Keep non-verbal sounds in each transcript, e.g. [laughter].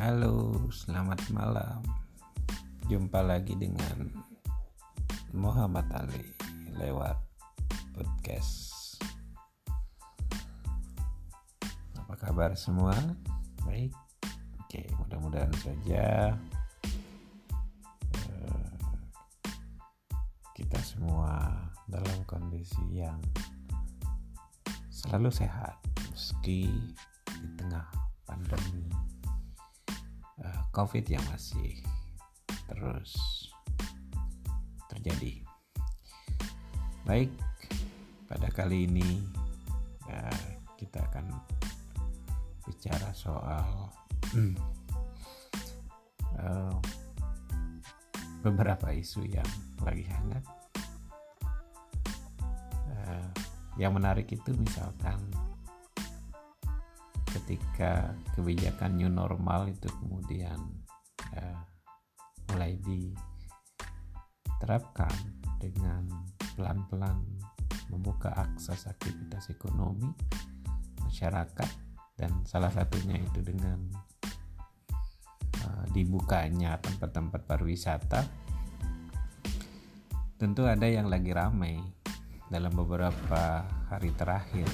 Halo, selamat malam. Jumpa lagi dengan Muhammad Ali lewat podcast. Apa kabar semua? Baik. Oke, mudah-mudahan saja eh, kita semua dalam kondisi yang selalu sehat meski di tengah pandemi COVID yang masih terus terjadi. Baik, pada kali ini uh, kita akan bicara soal uh, beberapa isu yang lagi hangat. Uh, yang menarik itu misalkan ketika kebijakan new normal itu kemudian uh, mulai diterapkan dengan pelan-pelan membuka akses aktivitas ekonomi masyarakat dan salah satunya itu dengan uh, dibukanya tempat-tempat pariwisata tentu ada yang lagi ramai dalam beberapa hari terakhir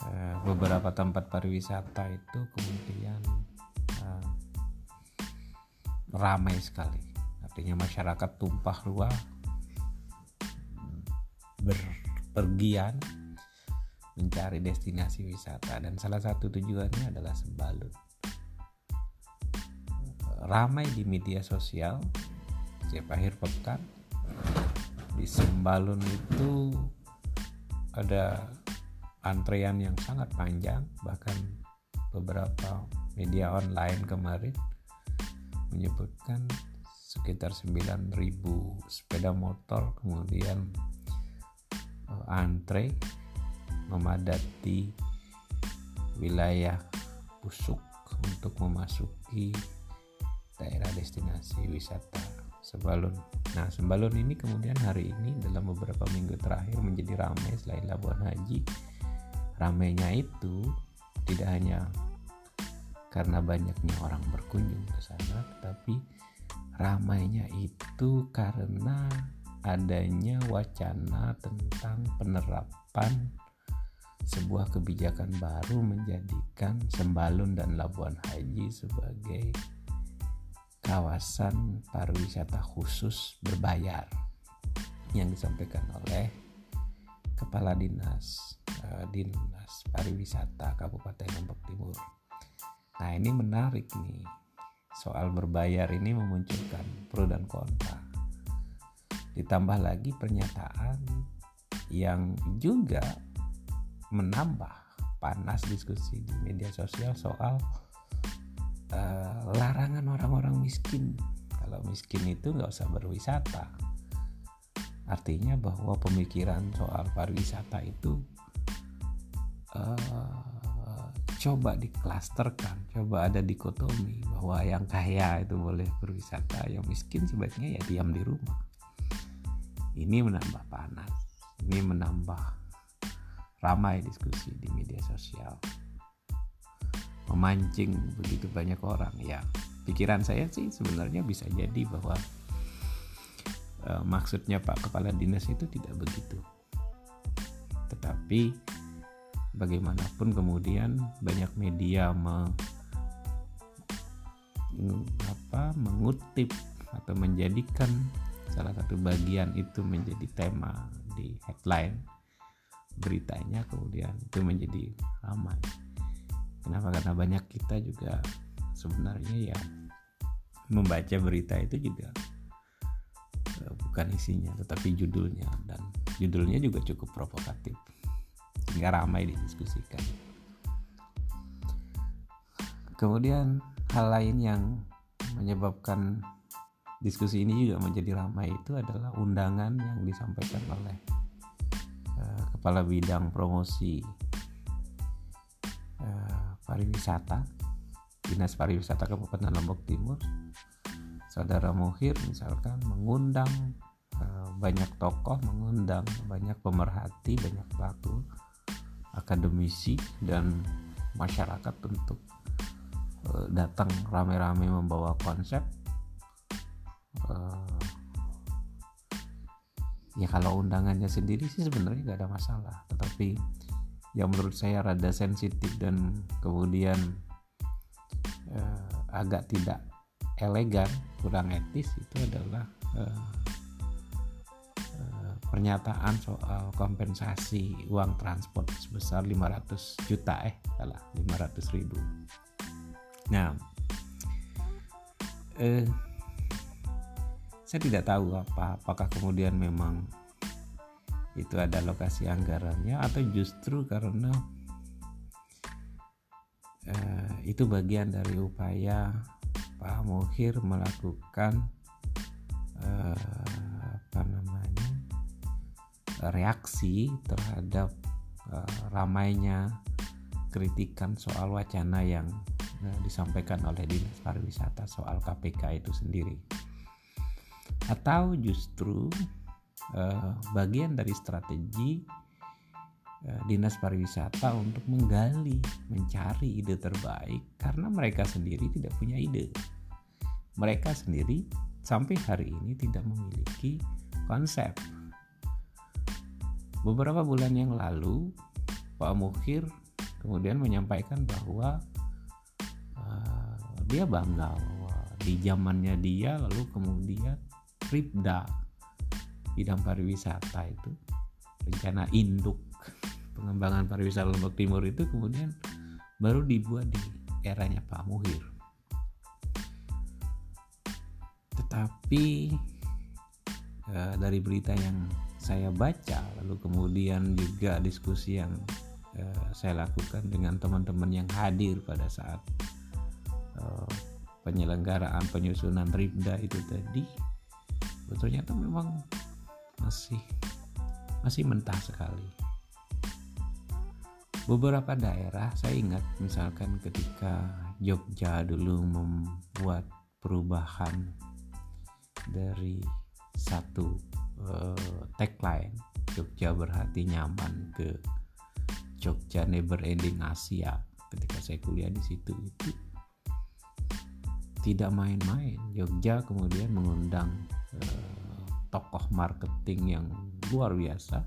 Eh, beberapa tempat pariwisata itu kemudian uh, ramai sekali. Artinya masyarakat tumpah ruah berpergian mencari destinasi wisata. Dan salah satu tujuannya adalah Sembalun ramai di media sosial setiap akhir pekan. Di Sembalun itu ada antrean yang sangat panjang bahkan beberapa media online kemarin menyebutkan sekitar 9000 sepeda motor kemudian uh, antre memadati wilayah Pusuk untuk memasuki daerah destinasi wisata Sembalun. Nah, Sembalun ini kemudian hari ini dalam beberapa minggu terakhir menjadi ramai selain Labuan Haji ramainya itu tidak hanya karena banyaknya orang berkunjung ke sana, tetapi ramainya itu karena adanya wacana tentang penerapan sebuah kebijakan baru menjadikan Sembalun dan Labuan Haji sebagai kawasan pariwisata khusus berbayar yang disampaikan oleh Kepala Dinas Dinas Pariwisata Kabupaten Lombok Timur. Nah ini menarik nih soal berbayar ini memunculkan pro dan kontra. Ditambah lagi pernyataan yang juga menambah panas diskusi di media sosial soal uh, larangan orang-orang miskin. Kalau miskin itu nggak usah berwisata Artinya bahwa pemikiran soal pariwisata itu uh, coba diklasterkan, coba ada dikotomi bahwa yang kaya itu boleh berwisata, yang miskin sebaiknya ya diam di rumah. Ini menambah panas, ini menambah ramai diskusi di media sosial, memancing begitu banyak orang. Ya, pikiran saya sih sebenarnya bisa jadi bahwa uh, maksudnya Pak Kepala Dinas itu tidak begitu. Tetapi bagaimanapun kemudian banyak media me, apa, mengutip atau menjadikan salah satu bagian itu menjadi tema di headline beritanya kemudian itu menjadi ramai. Kenapa? Karena banyak kita juga sebenarnya ya membaca berita itu juga bukan isinya tetapi judulnya dan judulnya juga cukup provokatif sehingga ramai didiskusikan. Kemudian hal lain yang menyebabkan diskusi ini juga menjadi ramai itu adalah undangan yang disampaikan oleh uh, kepala bidang promosi uh, pariwisata dinas pariwisata Kabupaten Lombok Timur. Saudara Muhir misalkan mengundang uh, banyak tokoh, mengundang banyak pemerhati, banyak pelaku akademisi dan masyarakat untuk uh, datang rame-rame membawa konsep uh, ya kalau undangannya sendiri sih sebenarnya nggak ada masalah. Tetapi yang menurut saya rada sensitif dan kemudian uh, agak tidak elegan kurang etis itu adalah pernyataan soal kompensasi uang transport sebesar 500 juta eh salah 500 ribu. Nah eh, saya tidak tahu apa apakah kemudian memang itu ada lokasi anggarannya atau justru karena eh, itu bagian dari upaya Pak Muhir melakukan eh, apa namanya reaksi terhadap eh, ramainya kritikan soal wacana yang eh, disampaikan oleh dinas pariwisata soal KPK itu sendiri atau justru uh, bagian dari strategi uh, dinas pariwisata untuk menggali, mencari ide terbaik karena mereka sendiri tidak punya ide. Mereka sendiri sampai hari ini tidak memiliki konsep. Beberapa bulan yang lalu, Pak Mukhir kemudian menyampaikan bahwa uh, dia bangga bahwa di zamannya dia lalu kemudian Ripda bidang pariwisata itu rencana induk [laughs] pengembangan pariwisata Lombok Timur itu kemudian baru dibuat di eranya Pak Muhir tetapi eh, dari berita yang saya baca lalu kemudian juga diskusi yang eh, saya lakukan dengan teman-teman yang hadir pada saat eh, penyelenggaraan penyusunan Ripda itu tadi ternyata memang masih masih mentah sekali. Beberapa daerah saya ingat misalkan ketika Jogja dulu membuat perubahan dari satu uh, tagline Jogja berhati nyaman ke Jogja never ending Asia. Ketika saya kuliah di situ itu tidak main-main. Jogja kemudian mengundang eh, tokoh marketing yang luar biasa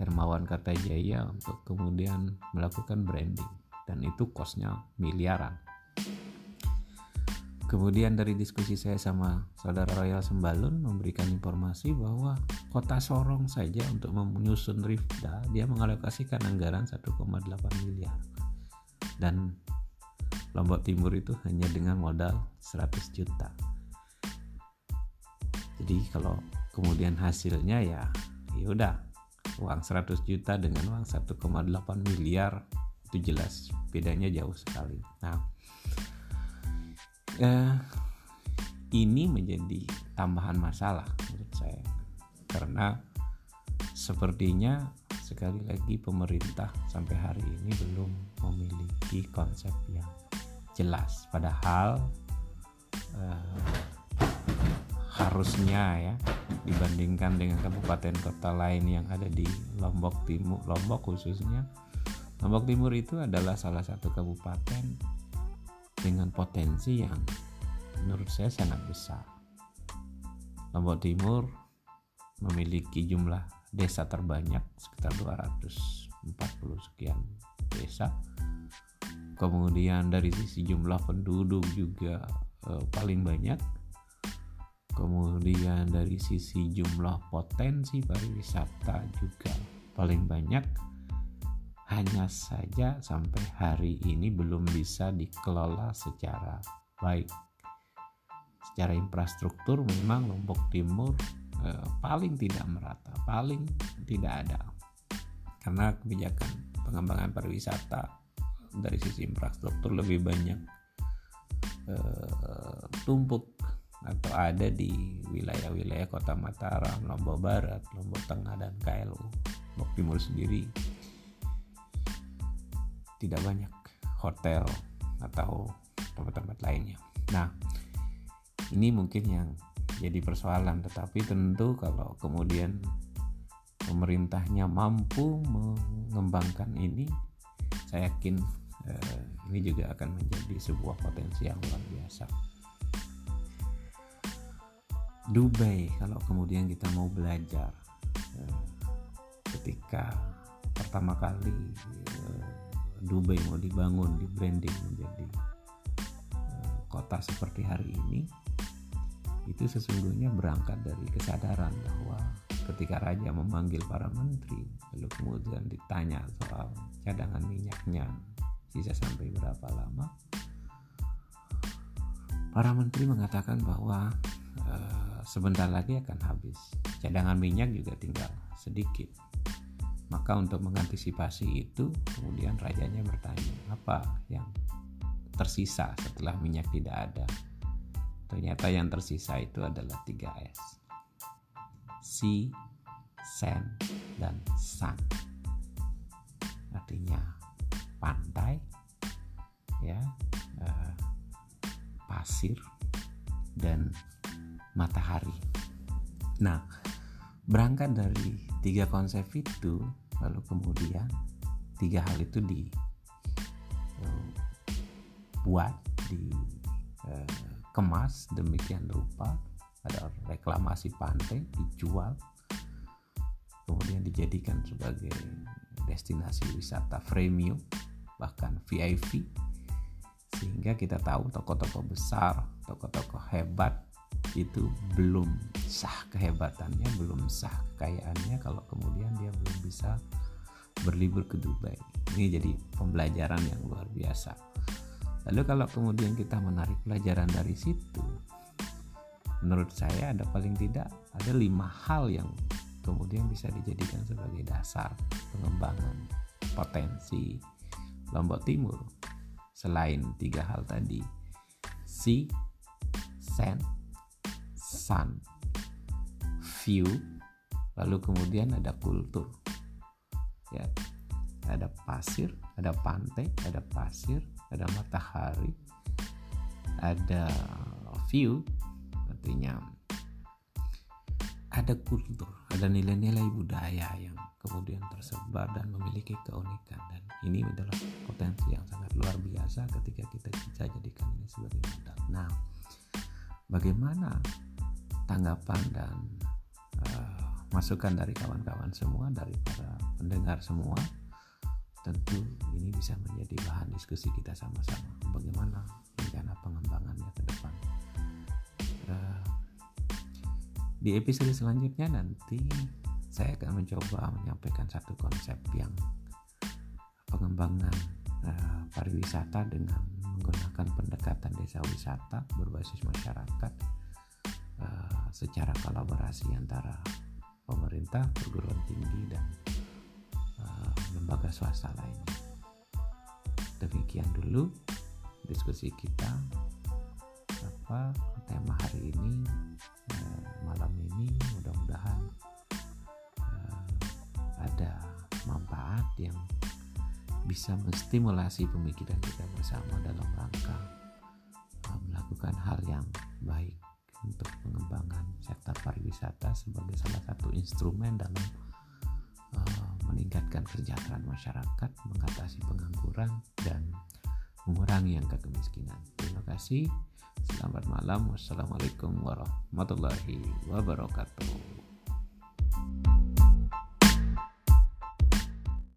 Hermawan Kartajaya untuk kemudian melakukan branding. Dan itu kosnya miliaran Kemudian dari diskusi saya sama saudara Royal Sembalun memberikan informasi bahwa kota Sorong saja untuk menyusun Rifda dia mengalokasikan anggaran 1,8 miliar. Dan Lombok Timur itu hanya dengan modal 100 juta. Jadi kalau kemudian hasilnya ya ya udah uang 100 juta dengan uang 1,8 miliar itu jelas bedanya jauh sekali. Nah eh, ini menjadi tambahan masalah menurut saya. Karena sepertinya sekali lagi pemerintah sampai hari ini belum memiliki konsep yang jelas. Padahal eh, harusnya ya dibandingkan dengan kabupaten kota lain yang ada di Lombok Timur Lombok khususnya Lombok Timur itu adalah salah satu kabupaten dengan potensi yang menurut saya sangat besar. Lombok Timur memiliki jumlah desa terbanyak sekitar 240 sekian desa. Kemudian dari sisi jumlah penduduk juga eh, paling banyak. Kemudian dari sisi jumlah potensi pariwisata juga paling banyak hanya saja sampai hari ini belum bisa dikelola secara baik. Secara infrastruktur memang Lombok Timur eh, paling tidak merata paling tidak ada. Karena kebijakan pengembangan pariwisata dari sisi infrastruktur lebih banyak eh, tumpuk atau ada di wilayah-wilayah kota Mataram, Lombok Barat, Lombok Tengah dan KLU, Lombok Timur sendiri tidak banyak hotel atau tempat-tempat lainnya. Nah, ini mungkin yang jadi persoalan, tetapi tentu kalau kemudian pemerintahnya mampu mengembangkan ini, saya yakin eh, ini juga akan menjadi sebuah potensi yang luar biasa. Dubai kalau kemudian kita mau belajar eh, ketika pertama kali eh, Dubai mau dibangun di branding menjadi eh, kota seperti hari ini itu sesungguhnya berangkat dari kesadaran bahwa ketika raja memanggil para menteri lalu kemudian ditanya soal cadangan minyaknya sisa sampai berapa lama para menteri mengatakan bahwa uh, sebentar lagi akan habis. Cadangan minyak juga tinggal sedikit maka untuk mengantisipasi itu kemudian rajanya bertanya apa yang tersisa setelah minyak tidak ada? Ternyata yang tersisa itu adalah 3S sea, sand, dan sun artinya pantai ya uh, pasir dan matahari. Nah berangkat dari tiga konsep itu lalu kemudian tiga hal itu dibuat dikemas uh, demikian rupa. Ada reklamasi pantai dijual. Kemudian dijadikan sebagai destinasi wisata premium bahkan VIP sehingga kita tahu toko-toko besar, toko-toko hebat itu belum sah kehebatannya, belum sah kekayaannya kalau kemudian dia belum bisa berlibur ke Dubai. Ini jadi pembelajaran yang luar biasa. Lalu kalau kemudian kita menarik pelajaran dari situ, menurut saya ada paling tidak ada lima hal yang kemudian bisa dijadikan sebagai dasar pengembangan potensi Lombok Timur selain tiga hal tadi sea, sand, sun, view, lalu kemudian ada kultur. Ya, ada pasir, ada pantai, ada pasir, ada matahari, ada view, artinya ada kultur, ada nilai-nilai budaya yang kemudian tersebar dan memiliki keunikan dan ini adalah potensi yang sangat luar biasa ketika kita bisa jadikan ini sebagai modal. Nah, bagaimana tanggapan dan uh, masukan dari kawan-kawan semua, dari para pendengar semua? Tentu ini bisa menjadi bahan diskusi kita sama-sama. Bagaimana rencana pengembangannya ke depan? Uh, di episode selanjutnya nanti saya akan mencoba menyampaikan satu konsep yang pengembangan uh, pariwisata dengan menggunakan pendekatan desa wisata berbasis masyarakat secara kolaborasi antara pemerintah, perguruan tinggi dan uh, lembaga swasta lainnya. Demikian dulu diskusi kita apa tema hari ini uh, malam ini mudah-mudahan ada manfaat yang bisa menstimulasi pemikiran kita bersama dalam pariwisata sebagai salah satu instrumen dalam uh, meningkatkan kesejahteraan masyarakat, mengatasi pengangguran dan mengurangi angka kemiskinan. Terima kasih. Selamat malam. Wassalamualaikum warahmatullahi wabarakatuh.